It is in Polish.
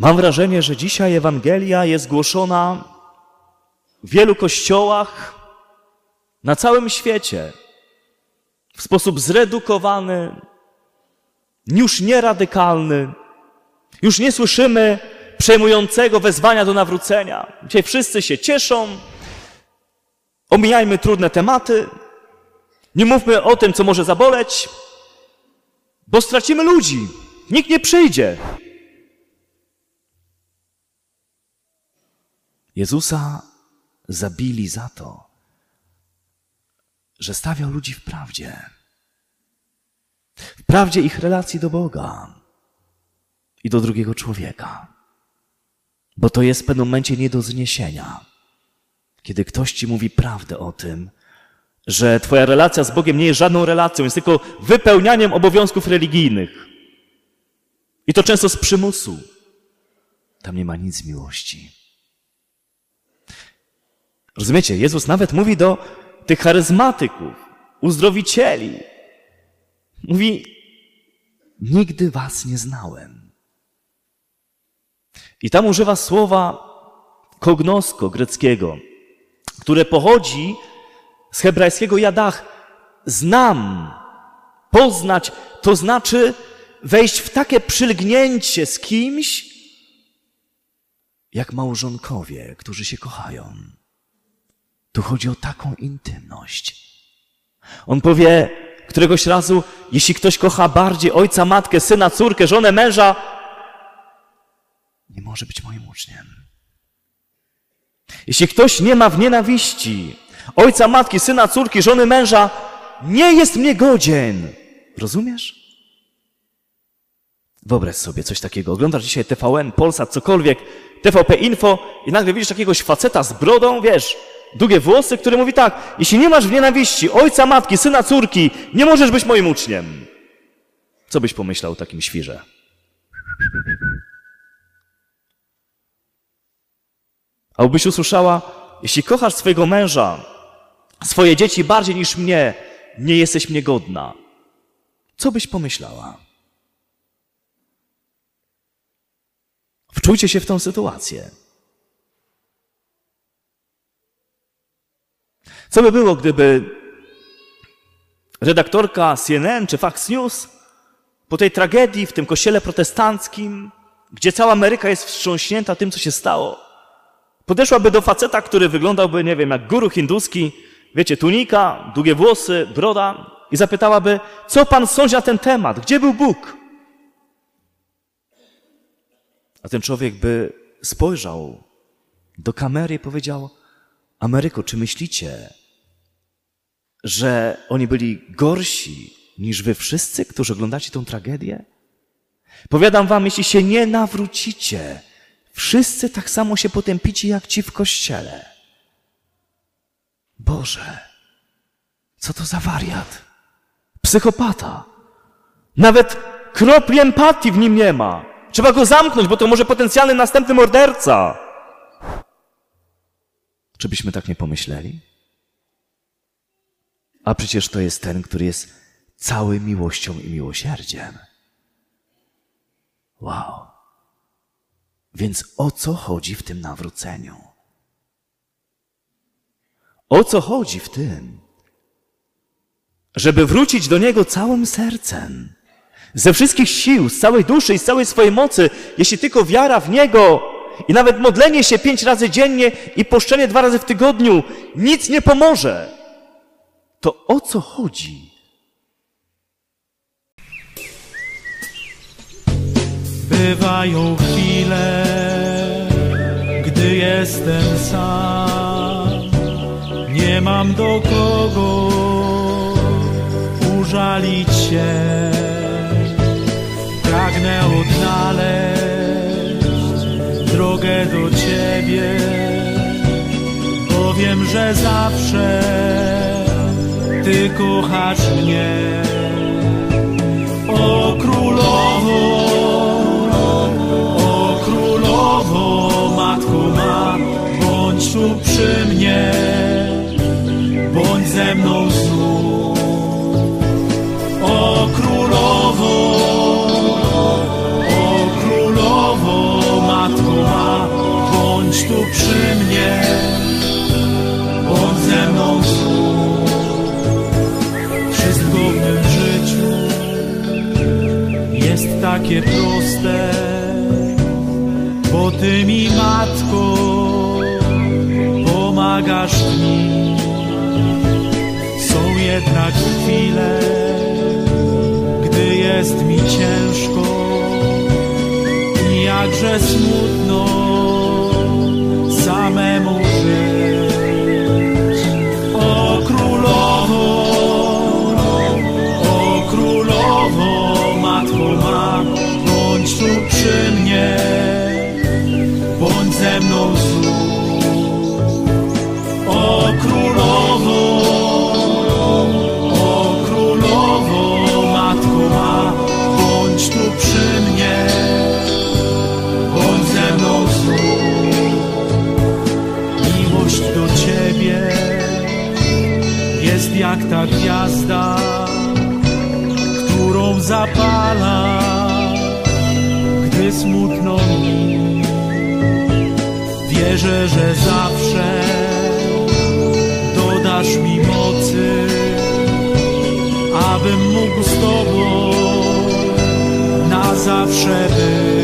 Mam wrażenie, że dzisiaj Ewangelia jest głoszona w wielu kościołach na całym świecie w sposób zredukowany, już nie radykalny. Już nie słyszymy przejmującego wezwania do nawrócenia. Dzisiaj wszyscy się cieszą. Omijajmy trudne tematy. Nie mówmy o tym, co może zaboleć, bo stracimy ludzi. Nikt nie przyjdzie. Jezusa zabili za to, że stawiał ludzi w prawdzie. W prawdzie ich relacji do Boga i do drugiego człowieka. Bo to jest w pewnym momencie nie do zniesienia. Kiedy ktoś ci mówi prawdę o tym, że twoja relacja z Bogiem nie jest żadną relacją, jest tylko wypełnianiem obowiązków religijnych. I to często z przymusu. Tam nie ma nic miłości. Rozumiecie? Jezus nawet mówi do tych charyzmatyków, uzdrowicieli. Mówi, nigdy was nie znałem. I tam używa słowa kognosko greckiego, które pochodzi z hebrajskiego jadach. Znam, poznać, to znaczy wejść w takie przylgnięcie z kimś, jak małżonkowie, którzy się kochają. Tu chodzi o taką intymność. On powie któregoś razu, jeśli ktoś kocha bardziej ojca, matkę, syna, córkę, żonę, męża, nie może być moim uczniem. Jeśli ktoś nie ma w nienawiści ojca, matki, syna, córki, żony, męża, nie jest mnie godzien. Rozumiesz? Wyobraź sobie coś takiego. Oglądasz dzisiaj TVN, Polsat, cokolwiek, TVP Info i nagle widzisz jakiegoś faceta z brodą, wiesz, długie włosy, który mówi tak, jeśli nie masz w nienawiści ojca, matki, syna, córki, nie możesz być moim uczniem. Co byś pomyślał o takim świrze? A byś usłyszała, jeśli kochasz swojego męża, swoje dzieci bardziej niż mnie, nie jesteś mnie godna. Co byś pomyślała? Wczujcie się w tę sytuację. Co by było, gdyby redaktorka CNN czy Fox News po tej tragedii w tym kościele protestanckim, gdzie cała Ameryka jest wstrząśnięta tym, co się stało, podeszłaby do faceta, który wyglądałby, nie wiem, jak guru hinduski, wiecie, tunika, długie włosy, broda i zapytałaby, co pan sądzi na ten temat? Gdzie był Bóg? A ten człowiek by spojrzał do kamery i powiedział, Ameryko, czy myślicie, że oni byli gorsi niż wy wszyscy, którzy oglądacie tę tragedię? Powiadam wam, jeśli się nie nawrócicie, wszyscy tak samo się potępicie jak ci w kościele. Boże, co to za wariat? Psychopata. Nawet kropli empatii w nim nie ma. Trzeba go zamknąć, bo to może potencjalny następny morderca. Czy byśmy tak nie pomyśleli? A przecież to jest ten, który jest cały miłością i miłosierdziem. Wow. Więc o co chodzi w tym nawróceniu? O co chodzi w tym, żeby wrócić do Niego całym sercem, ze wszystkich sił, z całej duszy i z całej swojej mocy, jeśli tylko wiara w Niego i nawet modlenie się pięć razy dziennie i poszczenie dwa razy w tygodniu nic nie pomoże to o co chodzi? Bywają chwile, gdy jestem sam. Nie mam do kogo użalić się. Pragnę odnaleźć drogę do Ciebie, bo wiem, że zawsze ty kochasz mnie. O królowo, o królowo, matko ma, bądź tu przy mnie, bądź ze mną znów. O królowo, o królowo, matko ma, bądź tu przy mnie, bądź ze mną znów. Takie proste, bo Ty mi, Matko, pomagasz mi. Są jednak chwile, gdy jest mi ciężko i jakże smutno zapala, gdy smutno mi. Wierzę, że zawsze dodasz mi mocy, abym mógł z Tobą na zawsze być.